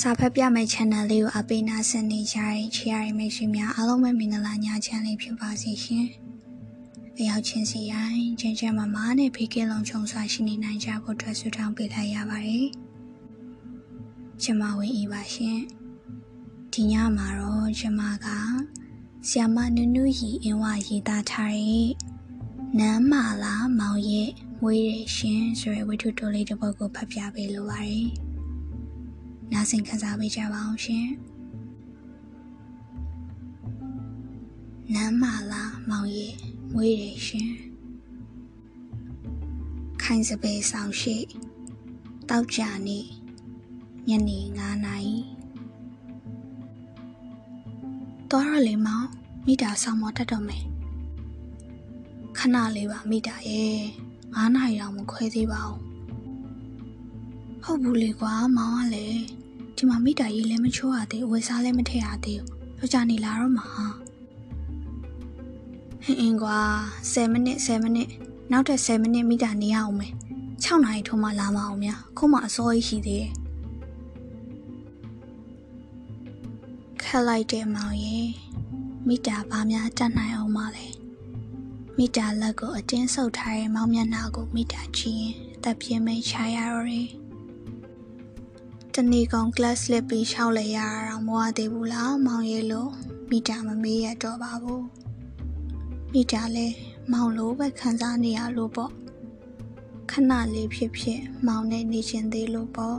စာဖတ်ပြမယ့် channel လေးကိုအပိနာဆင်နေကြတဲ့ချီရမိတ်ဆွေများအားလုံးပဲမင်္ဂလာညချမ်းလေးဖြစ်ပါစေရှင်။အရောက်ချင်းစီတိုင်းချင်းချင်းမမနဲ့ဖေကင်းလုံးချုံစွာရှိနေနိုင်ကြဖို့အတွက်ဆုတောင်းပေးလိုက်ရပါတယ်။ကျမဝင်းဤပါရှင်။ဒီညမှာတော့ကျမကဆီယမနုနုရီအင်းဝရေးသားထားတဲ့နမ်းမာလာမောင်ရဲ့မွေးရရှင်ဆိုတဲ့ဝိထုတိုလေးတစ်ပုဒ်ကိုဖတ်ပြပေးလိုပါတယ်။ နားဆင်ခံစားပေးကြပါအောင်ရှင်နမ်းမာလာမောင်ရဲ့မွေးရရှင်ခိုင်စပယ်ဆောင်ရှိတောက်ကြနေညနေ9နာရီတော်ရလေမောင်မိတာဆောင်မတတ်တော့မယ်ခဏလေးပါမိတာရဲ့9နာရီတော့မခွဲသေးပါဘူးဟုတ်ဘူးလေကွာမောင်ကလည်း ဒီမှာမိတာရေးလည်းမချိုးရသေးဝယ်စားလည်းမထည့်ရသေးဘူးကြောက်ကြနေလာတော့မှာဟင်းအင်းကွာ10မိနစ်10မိနစ်နောက်ထပ်10မိနစ်မိတာနေရအောင်မယ်6နာရီထိုးမှလာမအောင်များခုမှအစောကြီးရှိသေးတယ်ခက်လိုက်တဲ့မောင်ရဲ့မိတာဘာများတတ်နိုင်အောင်မလဲမိတာလက်ကိုအတင်းဆုပ်ထားတဲ့မောင်မျက်နှာကိုမိတာကြည့်ရင်တပ်ပြင်းမိတ်ချရတော့တယ် တနေ့ကောင် class လက်ပြီးရှောက်လေရတာမဝသေးဘူးလားမောင်ရဲလို့မိတာမမေးရတော့ပါဘူးမိတာလဲမောင်လိုပဲခံစားနေရလို့ပေါ့ခဏလေးဖြစ်ဖြစ်မောင်နဲ့နေချင်သေးလို့ပေါ့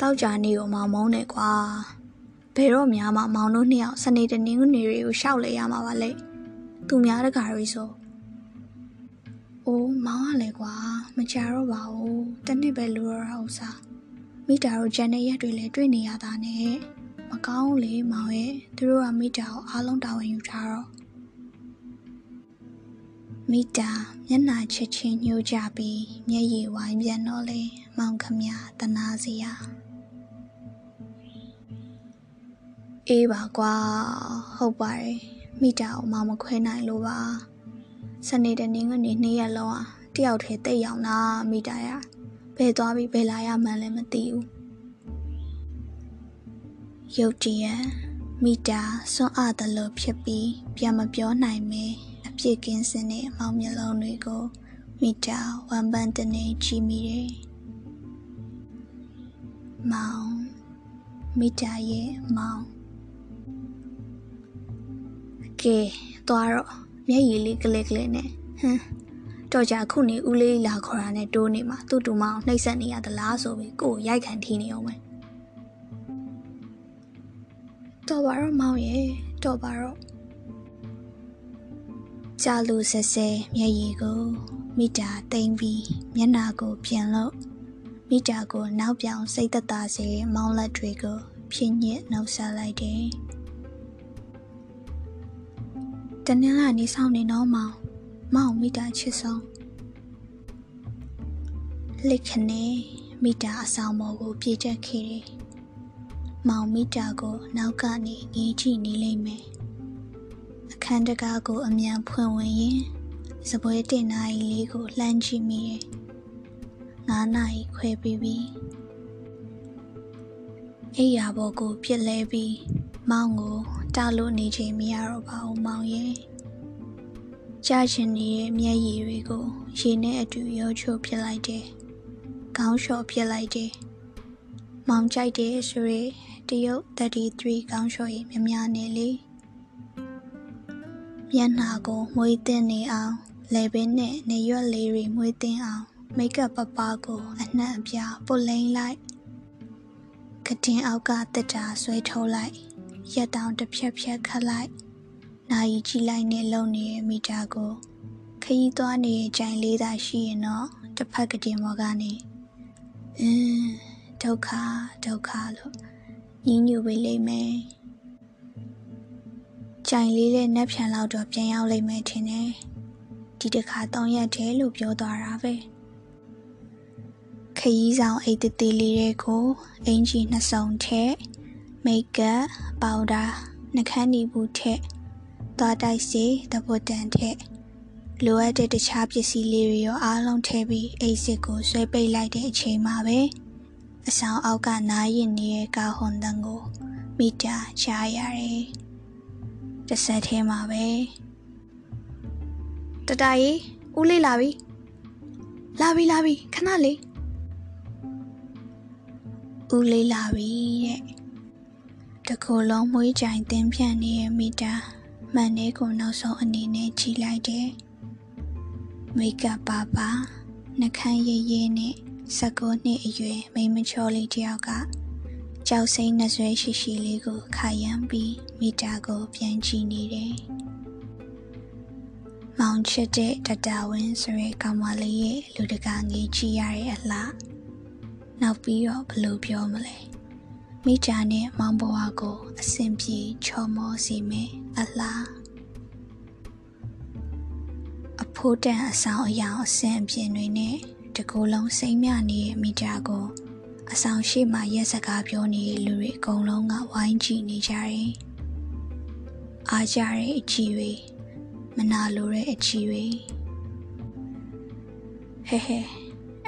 တောက်ကြနေကိုမောင်မုန်းနေကွာဘယ်တော့များမှမောင်တို့နှစ်ယောက်စနေတနင်္ဂနွေတွေကိုရှောက်လေရမှာပါလေသူများတကားရီဆို။ အိုးမောင်ကလည်းကွာမကြတော့ပါဘူး။တနစ်ပဲလိုရတာဥစား။မိတာတို့ဂျန်တဲ့ရက်တွေလည်းတွေ့နေရတာနဲ့မကောင်းလေမောင်ရဲ့သူတို့ကမိတာကိုအားလုံးတာဝန်ယူထားတော့မိတာမျက်နှာချက်ချင်းညှိုးကြပြီးမျက်ရည်ဝိုင်းပြန်တော့လေမောင်ခမတနာစီယာအေးပါကွာဟုတ်ပါတယ်မိတာကိုမောင်မခွဲနိုင်လို့ပါ စနေတနင်္ဂနွေနေ့ရက်လုံးอ่ะတယောက်တည်းတိတ်ရောက်လာမိတာရဘယ်သွားပြီးဘယ်လာရမှန်းလည်းမသိဘူးရုတ်တရက်မိတာစွန့်အားတယ်လို့ဖြစ်ပြီးပြန်မပြောနိုင်မဲအပြစ်ကင်းစင်တဲ့မောင်မျက်လုံးတွေကိုမိတာဝမ်းပန်းတနေကြည့်မိတယ်မောင်မိတာရဲ့မောင်ကဲသွားတော့ မျက်ရည်လေးကလေးကလေးနဲ့ဟမ်တော့ကြခုနေဦးလေးလာခေါ်တာနဲ့တိုးနေမှာသူ့တူမအောင်နှိပ်စက်နေရသလားဆိုပြီးကိုယ်ရိုက်ခံထီးနေအောင်ပဲတော့ပါတော့မောင်ရဲ့တော့ပါတော့ကြာလူဆဲဆဲမျက်ရည်ကိုမိတာတိမ်ပြီးမျက်နာကိုပြန်လို့မိတာကိုနောက်ပြောင်စိတ်သက်သာစေမောင်းလက်တွေကိုဖြင်းညစ်နှုတ်ဆက်လိုက်တယ် တနင်္လာနေ့ဆောင်နေတော့မောင်မောင်မိတာချစ်ဆုံးလက်ခနဲ့မိတာအဆောင်ပေါ်ကိုပြေးတက်ခဲ့တယ်။မောင်မိတာကိုနောက်ကနေငေးကြည့်နေလိမ့်မယ်။အခန်းတကားကိုအမြန်ဖွင့်ဝင်ရင်စပွဲတင်နာရီလေးကိုလှမ်းကြည့်မိတယ်။ငါးနာရီခွဲပြီးပြီ။အိယာဘော်ကိုပြစ်လဲပြီးမောင်ကို တားလို့နေချိန်မရတော့ပါဘူးမောင်ရဲ့ကြာချင်နေတဲ့မျက်ရည်တွေကိုရေနဲ့အတူရောချိုးဖြစ်လိုက်တယ်ခေါင်းလျှော်ဖြစ်လိုက်တယ်မောင်ကြိုက်တယ်ဆိုရတရုတ်33ခေါင်းလျှော်ရည်များများနေလေမျက်နှာကိုမွေးတင်နေအောင်လေပင်နဲ့နေရွက်လေးတွေမွေးတင်အောင်မိတ်ကပ်ပပကိုအနှံ့အပြားပုတ်လိမ့်လိုက်ကတင်အောက်ကတက်တာဆွဲထုတ်လိုက် ရက်တောင်တစ်ဖြက်ဖြက်ခတ်လိုက်နိုင်ကြည့်လိုက်နဲ့လုံနေတဲ့မီတာကိုခရီးသွားနေတဲ့ကြိုင်လေးသာရှိရင်တော့တစ်ဖက်ကတင်မော်ကနေအင်းဒုက္ခဒုက္ခလို့ညင်းညူပေးလိမ့်မယ်ကြိုင်လေးတဲ့နှက်ဖြန်လောက်တော့ပြန်ရောက်လိမ့်မယ်ထင်တယ်ဒီတစ်ခါတောင်းရက်တယ်လို့ပြောသွားတာပဲခရီးဆောင်အိတ်တသေးလေးတွေကိုအင်ဂျီနှစ်စုံထည့် မိတ်ကပ်ပေါင်ဒါနှခမ်းနီဘူးထည့်သွားတိုက်စီတပုတ်တန်ထက်လိုအပ်တဲ့တခြားပစ္စည်းလေးတွေရောအားလုံးထည့်ပြီးအိတ်စစ်ကိုဆွဲပိတ်လိုက်တဲ့အချိန်မှာပဲအဆောင်အောက်ကနားရင်နေတဲ့ကာဟွန်တန်ကိုမိတာချားရတယ်။တစ်ဆက်ထဲမှာပဲတတကြီးဦးလေးလာပြီလာပြီလာပြီခဏလေးဦးလေးလာပြီတဲ့ တကူလုံးမွေးကြိုင်တင်းပြန့်နေတဲ့မိတာမှန်လေးကိုနောက်ဆုံးအနေနဲ့ကြည့်လိုက်တယ်မိတ်ကပ်ပါပါနှခမ်းရဲရဲနဲ့19နှစ်အရွယ်မိန်းမချောလေးတယောက်ကကြောက်စိမ့်နှဆွဲရှိရှိလေးကိုခါရမ်းပြီးမိတာကိုပြန်ကြည့်နေတယ်။မောင်ချစ်တဲ့တတဝင်းဆိုရဲကောင်မလေးရဲ့လူတကာငေးကြည့်ရတဲ့အလားနောက်ပြီးတော့ဘယ်လိုပြောမလဲ။ မိတာနဲ့မောင်ဘဝကိုအဆင်ပြေချော်မောစီမယ်အလားအဖိုးတန်အဆောင်အယောင်အဆင်အပြင်တွေနဲ့တကူလုံးစိမ့်မြနေတဲ့မိတာကိုအဆောင်ရှိမှရက်စကားပြောနေတဲ့လူတွေအကုန်လုံးကဝိုင်းကြည့်နေကြတယ်။အားကြတဲ့အချီတွေမနာလိုတဲ့အချီတွေဟဲဟဲ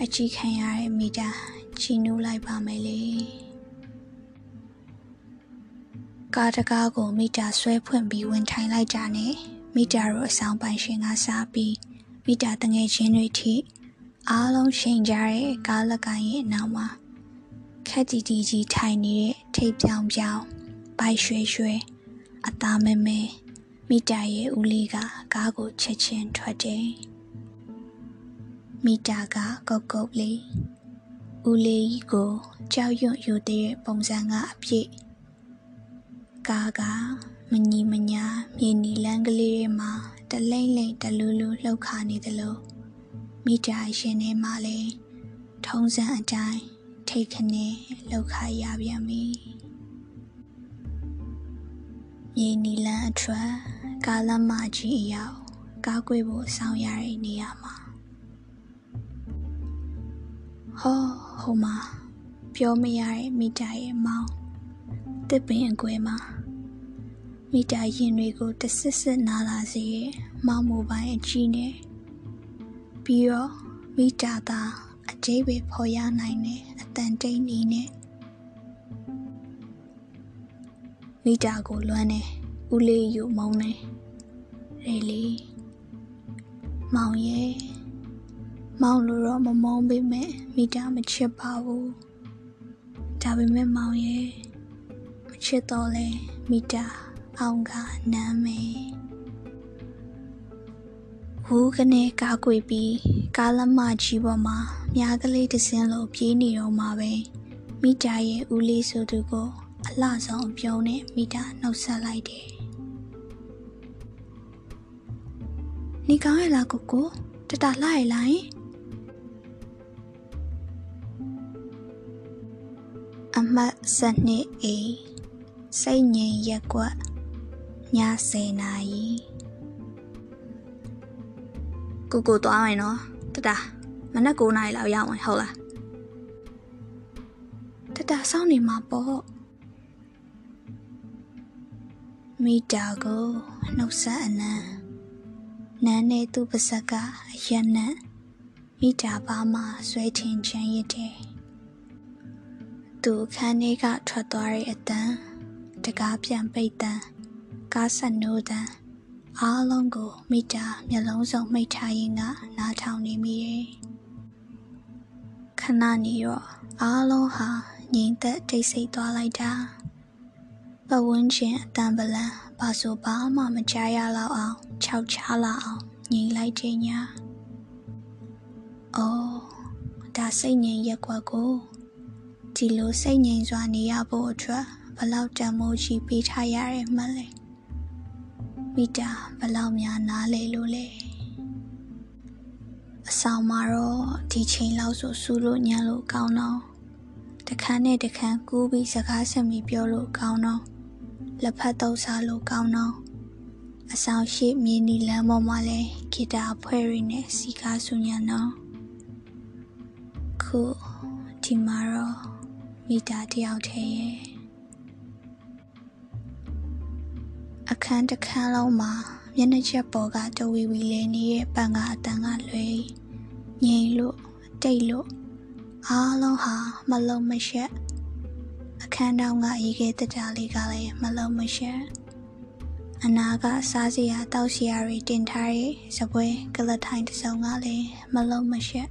အချီခံရတဲ့မိတာချီနူးလိုက်ပါမယ်လေ။ ကားတကားကိုမိတာဆွဲဖွင့်ပြီးဝင်ထိုင်လိုက်ကြနဲ့မိတာတို့အဆောင်ပိုင်ရှင်ကစားပြီးမိတာတငယ်ချင်းတွေထိအားလုံးရှိန်ကြတဲ့ကားလက်ကိုင်းရဲ့အနောက်မှာခက်တီတီကြီးထိုင်နေတဲ့ထိပ်ပြောင်ပြောင်ဘိုက်ရွှဲရွှဲအသားမဲမဲမိတာရဲ့ဦးလေးကကားကိုချက်ချင်းထွက်တယ်မိတာကကုတ်ကုတ်လေးဦးလေးကြီးကိုကြောက်ရွံ့ယူတဲ့ပုံစံကအပြည့် ကားကမညီမညာမြေနီလန်းကလေးတွေမှာတလိမ့်လိမ့်တလူးလူးလှုပ်ခါနေသလိုမိတာရှင်ထဲမှာလည်းထုံးစံအတိုင်းထိတ်ခနဲ့လောက်ခါရပြန်ပြီမြေနီလန်းအထွက်ကားလမ်းမကြီးအရောက်ကားကွေးဖို့ဆောင်ရတဲ့နေရာမှာဟောဟိုမှာပြောမရတဲ့မိတာရဲ့မောင်တစ်ပင်အကွယ်မှာ မိတာရင်တွေကိုတဆစ်စစ်နာလာစေရဲ့မောင်မိုပိုင်းအကြီးနဲ့ပြီးတော့မိတာသာအကျိပဲဖော်ရနိုင်တဲ့အတန်တိန်နီးနဲ့မိတာကိုလွမ်းနေဦးလေးယူမုံနေရေလီမောင်ရဲ့မောင်လိုတော့မမုန်းပေမဲ့မိတာမချစ်ပါဘူးဒါပေမဲ့မောင်ရဲ့မချစ်တော့လဲမိတာ အောင်ကနမ်းမယ်ဝူးကနေကားကွေပြီးကားလမ်းမကြီးပေါ်မှာမြားကလေးတစ်စင်းလိုပြေးနေတော့မှပဲမိတာရဲ့ဦးလေးဆိုသူကို အလှဆောင်အပြုံးနဲ့မိတာနှုတ်ဆက်လိုက်တယ်။နေကောင်းရလားကိုကိုတတလှရလားအမတ်စနစ်အေးစိတ်ငြိမ်ရက်ကွက် ည10နာရီကိုကိုသွားမယ်နော်တတမနက်9နာရီလောက်ရောက်ဝင်ဟုတ်လားတတစောင့်နေမှာပေါ့မိတာကိုနှုတ်ဆက်အနံနန်းနဲ့သူ့ပါဇက်ကအရက်နဲ့မိတာပါမှဆွဲထင်ချမ်းရတဲ့သူခန်းထဲကထွက်သွားတဲ့အတန်းတကားပြန်ပိတ်တန်း ကားဆက်နိုးတန်းအားလုံးကိုမိတာမျက်လုံးစုံမိတ်ထားရင်ကနားထောင်နေမိတယ်ခဏနေတော့အားလုံးဟာငြိမ်သက်တိတ်ဆိတ်သွားလိုက်တာပဝန်းကျင်အတန်ပလန်ဘာဆိုဘာမှမကြားရလောက်အောင်ခြောက်ချားလာအောင်ငြိမ်လိုက်ခြင်းညာအော်ဒါစိတ်ငြိမ်ရက်ွက်ကိုဒီလိုစိတ်ငြိမ်စွာနေရဖို့အတွက်ဘလောက်တန်မိုးကြီးပေးထားရရဲမှလဲ မိတာဘလောက်များနားလေလို့လဲအဆောင်မှာတော့ဒီချိန်လောက်ဆိုစူးလို့ညံလို့ကောင်းတော့တခန်းနဲ့တခန်းကူးပြီးစကားဆက်မိပြောလို့ကောင်းတော့လက်ဖက်တုပ်စားလို့ကောင်းတော့အဆောင်ရှိမြင်းနီလမ်းပေါ်မှာလဲဂီတာအဖွဲ့ရင်းနဲ့စီကားဆူညံတော့ခုဒီမှာတော့မိတာတယောက်တည်းရဲ့ အခန်းတစ်ခန်းလုံးမှာမျက်နှာချက်ပေါ်ကတဝီဝီလေးနေတဲ့ပန်ကအတန်ကလွယ်ငြိမ်လို့တိတ်လို့အားလုံးဟာမလုံးမရှက်အခန်းတောင်ကရေခဲတတာလေးကလည်းမလုံးမရှက်အနာကစားစရာတောက်စရာတွေတင်ထားတဲ့စပွဲကလထိုင်တစ်စုံကလည်းမလုံးမရှက်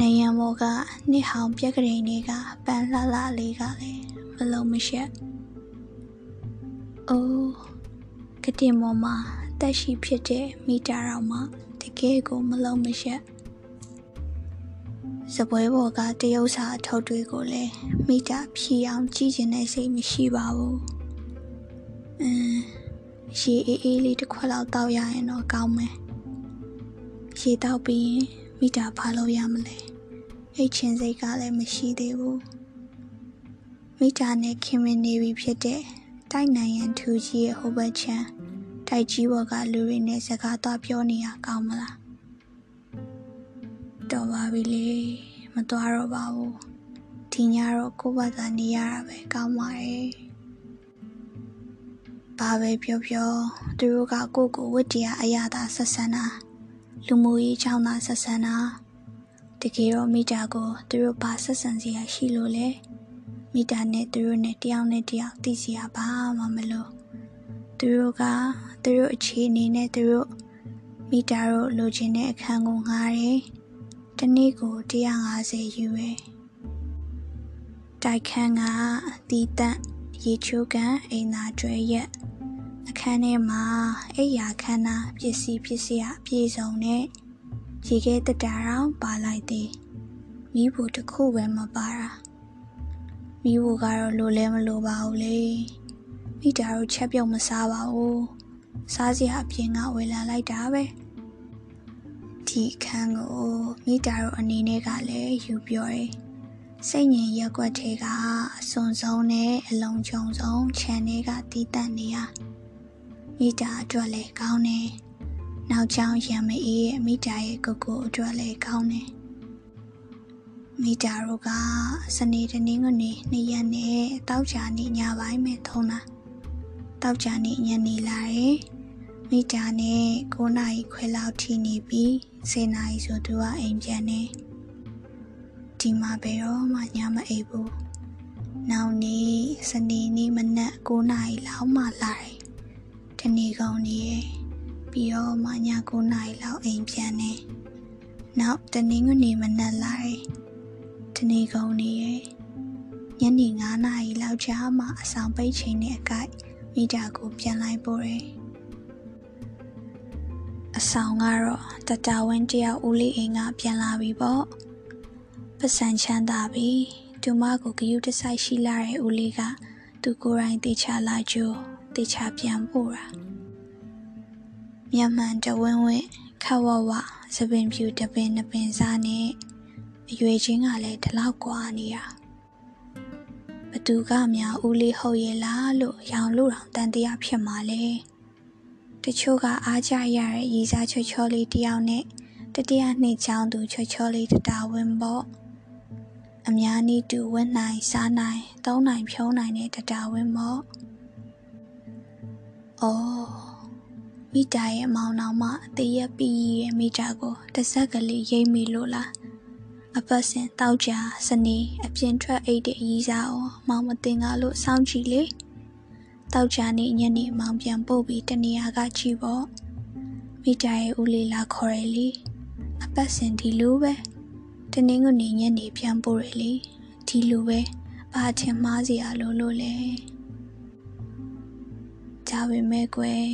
နေရမောကနှစ်ဟောင်ပြက်ကလေးတွေကပန်လှလှလေးကလည်းမလုံးမရှက် အိုးကတင်မောမှာတက်ရှိဖြစ်တဲ့မိတာတော်မှာတကယ်ကိုမလုံးမရှက်စပွဲပေါ်ကတရုတ်စာအထုပ်တွေကိုလည်းမိတာဖြီအောင်ကြည့်ကျင်တဲ့စိတ်မရှိပါဘူး။အင်းရေအေးအေးလေးတစ်ခွက်လောက်တောက်ရရင်တော့ကောင်းမယ်။ရေတောက်ပြီးရင်မိတာဖားလို့ရမလဲ။အိတ်ချင်စိတ်ကလည်းမရှိသေးဘူး။မိတာနဲ့ခင်မင်နေပြီဖြစ်တဲ့ တိုက်နိုင်ရန်ထူကြီးရဲ့ဟိုဘက်ချမ်းတိုက်ကြီးဘော်ကလူတွေနဲ့စကားသွားပြောနေရကောင်းမလား။တော်ပါပြီလေမသွားတော့ပါဘူးဒီညတော့ကိုယ့်ဘာသာနေရတာပဲကောင်းပါရဲ့ဘာပဲပြောပြောသူတို့ကကိုယ့်ကိုဝတ္တရားအရာသာဆက်ဆံတာလူမှုရေးချောင်းသာဆက်ဆံတာတကယ်တော့မိတာကိုသူတို့ဘာဆက်ဆံစီရရှိလို့လဲ မိတာနဲ့သူတို့နဲ့တယောက်နဲ့တယောက်သိစီရဘာမှမလို့သူတို့ကသူတို့အခြေအနေနဲ့သူတို့မိတာတို့လိုချင်တဲ့အခန်းကိုငှားတယ်တနေ့ကို150ယူရယ်တိုက်ခန်းကတီးတန့်ရေချိုးကန်အိမ်သာကျွဲရက်အခန်းထဲမှာအိယာခန်းနာပစ္စည်းပစ္စည်းအပြည့်စုံနဲ့ရေခဲတတာအောင်ပါလိုက်သည်မိဖို့တစ်ခုပဲမပါတာ မိဖို့ကတော့လိုလဲမလိုပါဘူးလေမိတာတို့ချက်ပြုတ်မစားပါဘူးစားစရာအပြင်ကဝယ်လာလိုက်တာပဲဒီအခန်းကိုမိတာတို့အနေနဲ့ကလည်းယူပြောတယ်။စိတ်ငြိမ်ရက်ွက်ထဲကအစွန်ဆုံးနဲ့အလုံးချုံဆုံးခြံတွေကတီးတန့်နေရမိတာအတွက်လည်းကောင်းတယ်။နောက်ချောင်းရံမအေးရဲ့မိတာရဲ့ကိုကိုအတွက်လည်းကောင်းတယ်။ မိတာတို့ကစနေတနင်္ဂနွေနေ့ရက်နဲ့တောက်ချာနေ့ညပိုင်းမဲ့ထုံးတာ။တောက်ချာနေ့ညနေလာတယ်။မိတာနဲ့9နာရီခွဲလောက်ထိနေပြီး10နာရီဆိုသူကအိမ်ပြန်နေဒီမှာဘယ်တော့မှညမအိပ်ဘူးနောက်နေ့စနေနေ့မနက်9နာရီလောက်မှလာတယ်တနေ့ကုန်နေရပြီးတော့မှည9နာရီလောက်အိမ်ပြန်နေနောက်တနင်္ဂနွေမနက်လာတယ် တနေ့ကုန်နေရညနေ9နာရီလောက်ကြာမှအဆောင်ပိတ်ချိန်နဲ့အကိုက်မိတာကိုပြန်လိုက်ပို့တယ်အဆောင်ကတော့တတဝင်းတယောက်ဦးလေးအိမ်ကပြန်လာပြီပေါ့ပစံချမ်းသာပြီသူမကိုဂယုတစိုက်ရှိလာတဲ့ဦးလေးကသူကိုယ်တိုင်တေချာလာကြိုးတေချာပြန်ပို့တာမြန်မှန်တဝင်းဝင်းခဝဝသပင်ဖြူတပင်နှပင်စားနဲ့ အရွယ်ချင်းကလည်းဒီလောက်ကွာနေတာဘသူကများဦးလေးဟုတ်ရဲ့လားလို့ရောင်လို့တောင်တန်တရားဖြစ်မှာလဲတချို့ကအားကြရတဲ့ရီစားချောချောလေးတယောက်နဲ့တတိယနှစ်ချောင်းသူချောချောလေးတတာဝင်းပေါ့အများနည်းတူဝင်းနိုင်စားနိုင်သုံးနိုင်ဖြုံးနိုင်တဲ့တတာဝင်းပေါ့အော်မိတာရဲ့အမောင်နောင်မအသေးရပြီးရဲ့မိတာကိုတစ်ဆက်ကလေးရိမ့်မိလို့လား အပတ်စဉ်တောက်ကြစနေအပြင်ထွက်အိတ်တဲ့အကြီးစားအောင်မောင်မတင်ကားလို့စောင့်ကြည့်လေတောက်ချာနေညနေမောင်ပြန်ပို့ပြီးတနေရာကကြည့်ပေါ့မိကြရဲ့ဦးလေးလာခေါ်ရလေအပတ်စဉ်ဒီလိုပဲတနင်္ဂနွေညနေပြန်ပို့ရလေဒီလိုပဲဘာထင်မှားစရာလို့လို့လဲကြပါမယ်ကွယ်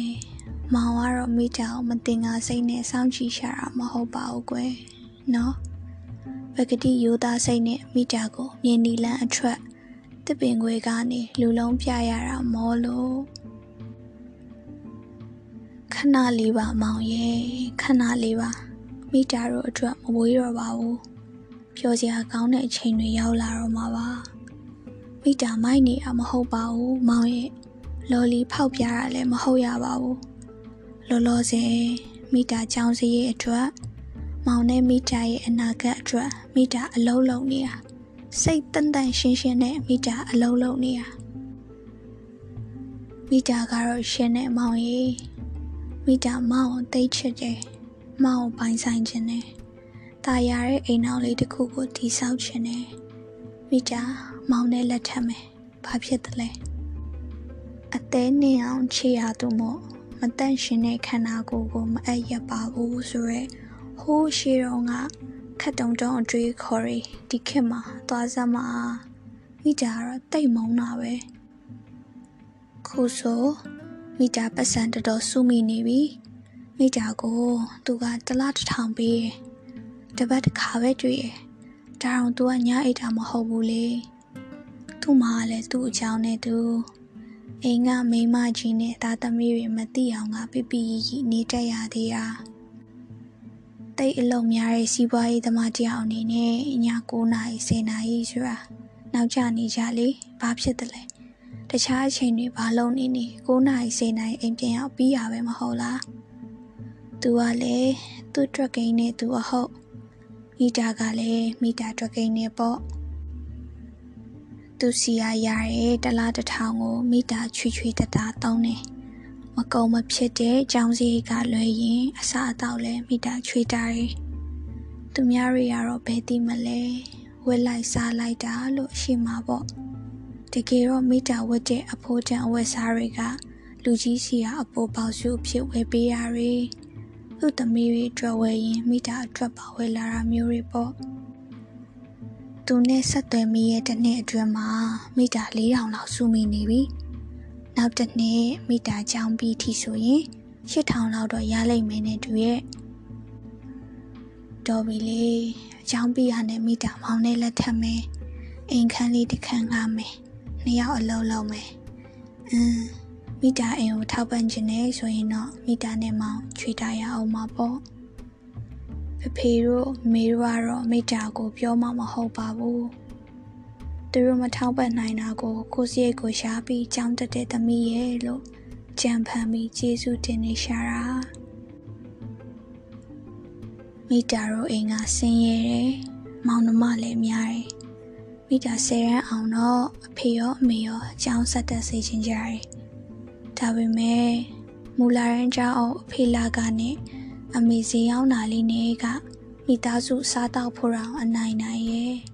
မောင်ကတော့မိကြအောင်မတင်ငါစိတ်နဲ့စောင့်ကြည့်ရှာတာမဟုတ်ပါဘူးကွယ်နော် ပကတိယူသားစိတ်နဲ့မိကြကိုမြင်းနီလန်းအထက်တပင်ခွေကနေလူလုံးပြရတာမောလို့ခဏလေးပါမောင်ရဲ့ခဏလေးပါမိတာတို့အတွက်မဝေးတော့ပါဘူးပျော်စရာကောင်းတဲ့အချိန်တွေရောက်လာတော့မှာပါမိတာမိုက်နေတာမဟုတ်ပါဘူးမောင်ရဲ့လော်လီဖောက်ပြတာလည်းမဟုတ်ရပါဘူးလောလောဆယ်မိတာချောင်းစည်းရဲ့အတွက် မောင်နဲ့မိတာရဲ့အနာဂတ်အတွက်မိတာအလုံးလုံးနေတာစိတ်တန်တန်ရှင်းရှင်းနဲ့မိတာအလုံးလုံးနေတာမိမိတာကတော့ရှင်နဲ့မောင်ရီမိတာမောင်ကိုတိတ်ချစ်တယ်မောင်ကိုပိုင်ဆိုင်ခြင်းနဲ့တာယာတဲ့အိမ်နောက်လေးတစ်ခုကိုတိဆောက်ခြင်းနဲ့မိတာမောင်နဲ့လက်ထပ်မယ်ဘာဖြစ်တယ်လဲအသေးနေအောင်ချေရသူမို့မတန့်ရှင်တဲ့ခန္ဓာကိုယ်ကိုမအပ်ရပါဘူးဆိုရဲ ဟိုးရှိတော့ကခတ်တုံတုံအတွေးခေါ်ရီဒီခေတ်မှာသွားစမ်းမှာမိတာကတော့တိတ်မုန်းတာပဲခုဆိုမိတာပတ်စံတော်တော်စုမိနေပြီမိတာကိုသူကတလားတစ်ထောင်ပေးတယ်တပတ်တစ်ခါပဲတွေ့တယ်ဒါအောင်သူကညာအိတ်တာမဟုတ်ဘူးလေသူ့မှာလည်းသူ့အကြောင်းနဲ့သူအိမ်ကမိမကြီးနဲ့သားသမီးတွေမသိအောင်ကပြပြရီရီနေတတ်ရသေးတာ တိတ်အလုံးများတဲ့စီးပွားရေးသမားတယောက်အနေနဲ့ည9နာရီ10နာရီဆိုတာနောက်ကျနေကြလေဘာဖြစ်တယ်လဲတခြားအချိန်တွေဘာလုပ်နေနေ9နာရီ10နာရီအိမ်ပြန်ရောက်ပြီးရပဲမဟုတ်လားသူကလည်းသူ့ truck ကိန်းနဲ့သူအဟုတ်မီတာကလည်းမီတာ truck ကိန်းနဲ့ပေါ့သူစီရရတဲ့တလားတစ်ထောင်ကိုမီတာချွေချွေတတာတောင်းတယ် မကုံမဖြစ်တဲ့ကြောင်းစည်းကလွယ်ရင်အစအတော့လဲမိတာချွေတာတယ်။သူများတွေကတော့ဘယ်သိမလဲဝက်လိုက်စားလိုက်တာလို့အရှိမှာပေါ့။တကယ်တော့မိတာဝက်တဲ့အဖိုးတန်အဝက်စားတွေကလူကြီးစီကအပိုပေါစုဖြစ်ဝယ်ပေးရတွေ။သူ့သမီးတွေအတွက်ဝယ်ရင်မိတာအတွက်ပါဝယ်လာတာမျိုးတွေပေါ့။သူနဲ့ဆက်သွယ်မိရဲ့တစ်နှစ်အတွင်းမှာမိတာ၄000လောက်စုမိနေပြီ။ နောက်တစ်နှစ်မိတာချောင်းပြီးထီဆိုရင်8000လောက်တော့ရလိမ့်မယ်နဲ့တူရဲ့တော်ပြီလေအချောင်းပြီးရနဲ့မိတာမောင်နဲ့လက်ထပ်မယ်အိမ်ခန်းလေးတစ်ခန်းငှားမယ်နှစ်ယောက်အလုံးလုံးမယ်အင်းမိတာအိမ်ကိုထောက်ပံ့ခြင်းနဲ့ဆိုရင်တော့မိတာနဲ့မောင်ချွေတာရအောင်မှာပေါ့ဖေဖေတို့မေတို့ကတော့မိတာကိုပြောမှမဟုတ်ပါဘူး သူတို့မထောက်ပံ့နိုင်တာကို ကိုစရိတ်ကိုရှားပြီးကြောင်းတက်တဲ့သမီးရဲ့လို့ကြံဖန်ပြီးကျေးဇူးတင်နေရှာတာမိတာတို့အိမ်ကဆင်းရဲတယ်မောင်နှမလည်းများတယ်မိတာဆယ်ရန်အောင်တော့အဖေရောအမေရောအကြောင်းဆက်တက်စေချင်ကြတယ်ဒါပေမဲ့မူလာရန်ကြောင့်အဖေလာကနဲ့အမေစီရောက်တာလေးနဲ့ကမိသားစုစားတော့ဖို့အောင်အနိုင်နိုင်ရဲ့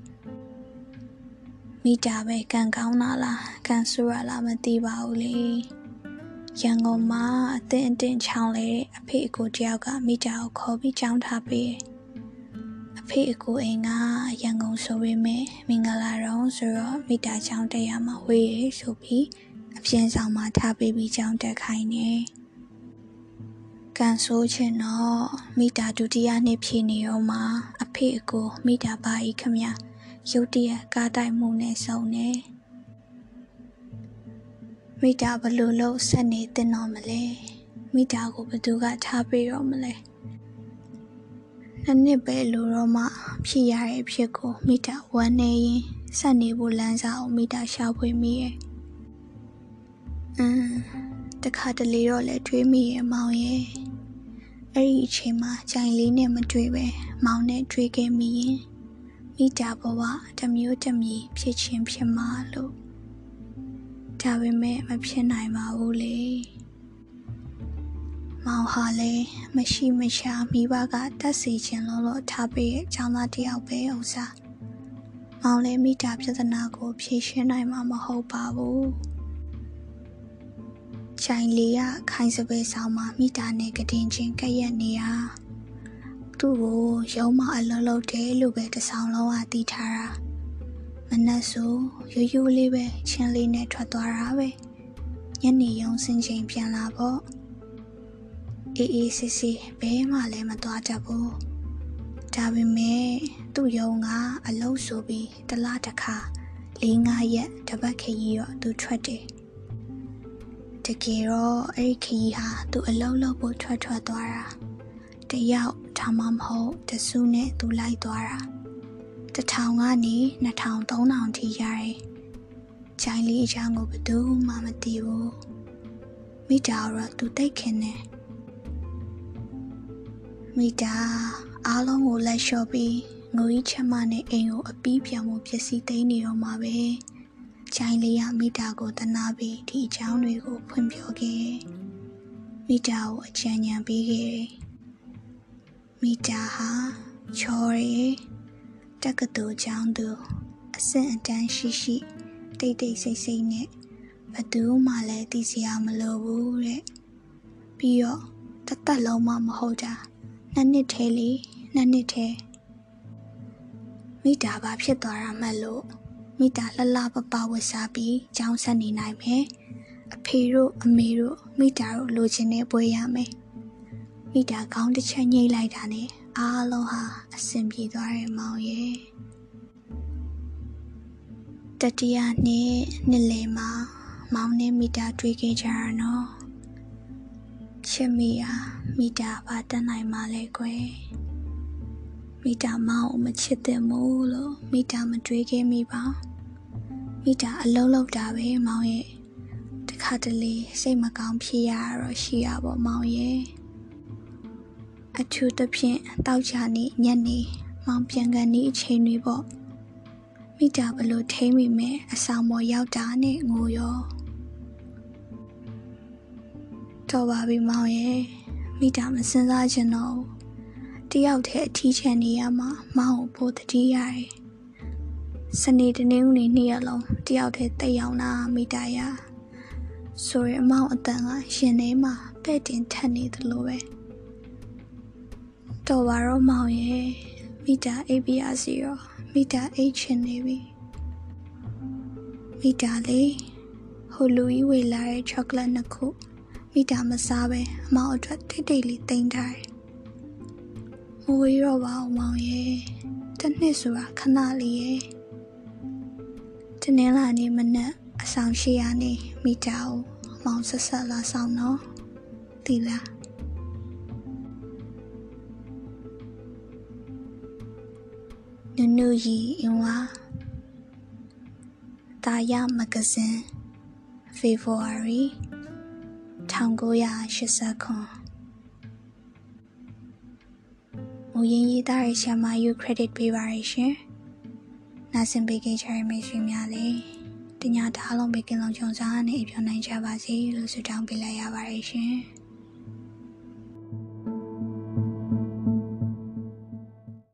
မိတာပဲကံကောင်းတာလားကံဆိုးရလားမသိပါဘူးလေရန်ကုန်မှာအတင်းအတင်းချောင်းလေအဖေအကိုတယောက်ကမိတာကိုခေါ်ပြီးကြောင်းထားပေးအဖေအကိုအိမ်ကရန်ကုန်ဆိုပေမဲ့မင်္ဂလာတော့ဆိုတော့မိတာချောင်းတက်ရမှာဝေးရဆိုပြီးအပြင်းဆောင်မှာထားပေးပြီးကြောင်းတက်ခိုင်းနေကန်ဆိုးချင်တော့မိတာဒုတိယနှစ်ဖြည့်နေတော့မှအဖေအကိုမိတာပါဤခမညာ ရုတ်တရက်ကားတိုက်မှုနဲ့ဆုံနေမိတာဘလို့လို့ဆက်နေတင်တော့မလဲမိတာကိုဘသူကထားပေးတော့မလဲနှစ်နှစ်ပဲလိုတော့မှဖြစ်ရတဲ့ဖြစ်ကိုမိတာဝမ်းနေရင်ဆက်နေဖို့လမ်းစာကိုမိတာရှာဖွေမိရဲ့အင်းတခါတလေတော့လဲတွေးမိရဲ့မောင်ရဲ့အဲ့ဒီအချိန်မှာကြိုင်လေးနဲ့မတွေ့ပဲမောင်နဲ့တွေးခဲ့မိရင် မိတာဘဝတမျိုးတမီဖြစ်ချင်းဖြစ်မှာလို့ဒါပေမဲ့မဖြစ်နိုင်ပါဘူးလေမောင်ဟာလည်းမရှိမရှာမိဘကတတ်စီခြင်းလို့လို့ထားပေးရဲ့အကြောင်းသားတယောက်ပဲဥစားမောင်လည်းမိတာပြဿနာကိုဖြေရှင်းနိုင်မှာမဟုတ်ပါဘူးချိုင်လီကခိုင်စပယ်ဆောင်မှာမိတာနဲ့ကတင်ချင်းကက်ရက်နေရ သူ့ကိုရုံးမအလုံးလုံးတယ်လို့ပဲတဆောင်လုံးကတီးထားတာမနက်ဆိုရိုးရိုးလေးပဲချင်းလေးနဲ့ထွက်သွားတာပဲညနေရုံစင်ချိန်ပြန်လာပေါ့အေးအေးစစ်စစ်ဘဲမှလည်းမသွားတတ်ဘူးဒါပေမဲ့သူ့ယုံကအလုံးဆိုပြီးတလားတစ်ခါ၄၅ရက်တပတ်ခရီးတော့သူထွက်တယ်တကယ်တော့အဲ့ဒီခရီးဟာသူအလုံးလုံးဖို့ထွက်ထွက်သွားတာ တယောက်ဒါမှမဟုတ်တစုနဲ့သူလိုက်သွားတာတထောင်ကနေ2000 3000ထိရတယ်။ဂျိုင်းလေးအချောင်းကိုဘယ်သူမှမသိဘူး။မိတာတော့သူတိတ်ခင်နေ။မိတာအားလုံးကိုလက်လျှော့ပြီးငိုကြီးချက်မနဲ့အိမ်ကိုအပီးပြောင်မှုပစ္စည်းသိမ်းနေတော့မှာပဲချိုင်းလေးရမိတာကိုတနာပြီးဒီအကြောင်းတွေကိုဖွင့်ပြောခဲ့မိတာကိုအချမ်းညံပေးခဲ့ မိတာဟာချော်ရီတက္ကသိုလ်ကျောင်းသူအဆင့်အတန်းရှိရှိတိတ်တိတ်ဆိတ်ဆိတ်နဲ့ဘသူမှလည်းသိစရာမလိုဘူးတဲ့ပြီးတော့တသက်လုံးမှမဟုတ်တာနှစ်နှစ်သေးလေနှစ်နှစ်သေးမိတာဘာဖြစ်သွားတာမှလို့မိတာလှလှပပဝတ်စားပြီးကျောင်းဆက်နေနိုင်မယ်အဖေတို့အမေတို့မိတာတို့လိုချင်တဲ့ပွဲရမယ် မိတာကောင်းတစ်ချက်ညှိလိုက်တာနဲ့အားလုံးဟာအဆင်ပြေသွားတယ်မောင်ရဲ့တတိယနှစ်နှစ်လယ်မှာမောင်နဲ့မိတာတွေ့ခဲ့ကြရနော်ချစ်မိယာမိတာဘာတတ်နိုင်မှလဲကွယ်မိတာမောင်ကိုမချစ်တဲ့မို့လို့မိတာမတွေးခဲ့မိပါမိတာအလုံးလုံးတာပဲမောင်ရဲ့တခါတလေစိတ်မကောင်းဖြစ်ရတော့ရှိရပါမောင်ရဲ့ အထူးသဖြင့်တောက်ချာနေညနေမောင်ပြန်ကန်နေအချိန်တွေပေါ့မိတာဘလို့ထိမ့်မိမယ်အဆောင်ပေါ်ရောက်တာနဲ့ငိုရောတော်ပါပြီမောင်ရဲ့မိတာမစင်စားချင်တော့တယောက်တည်းအထီးချန်နေရမှာမောင်ကိုပိုတတိရတယ်စနေတနေ့ဦးနေနှစ်ရက်လုံးတယောက်တည်းတက်ရောက်လာမိတာရဆိုရင်အမောင်အတန်ကရှင်ထဲမှာပဲ့တင်ထက်နေသလိုပဲ တော်ပါတော့မောင်ရဲ့မိတာအိပ်ပြရစီရောမိတာအိတ်ချင်နေပြီမိတာလေးဟိုလူကြီးဝေလာတဲ့ချောကလက်နှစ်ခုမိတာမစားပဲအမောင်အတွက်တိတ်တိတ်လေးတင်ထားတယ်မဝေးတော့ပါအောင်မောင်ရဲ့တစ်နှစ်ဆိုတာခဏလေးရဲ့တနင်္လာနေ့မနက်အဆောင်ရှိရနေမိတာကိုမောင်ဆက်ဆက်လာဆောင်တော့ဒီလား နုနုရီအင်ဝါတာယာမဂဇင်း February 1980ခုမူရင်းရေးသားရရှာမယူ credit ပေးပါရရှင်။နာဆင်ပေးခဲ့ကြရမယ့်ရှင်များလေတညတားလုံးဘေကင်းလုံးချုံစားနဲ့အပြောင်းနိုင်ကြပါစေလို့ဆုတောင်းပေးလိုက်ရပါတယ်ရှင်။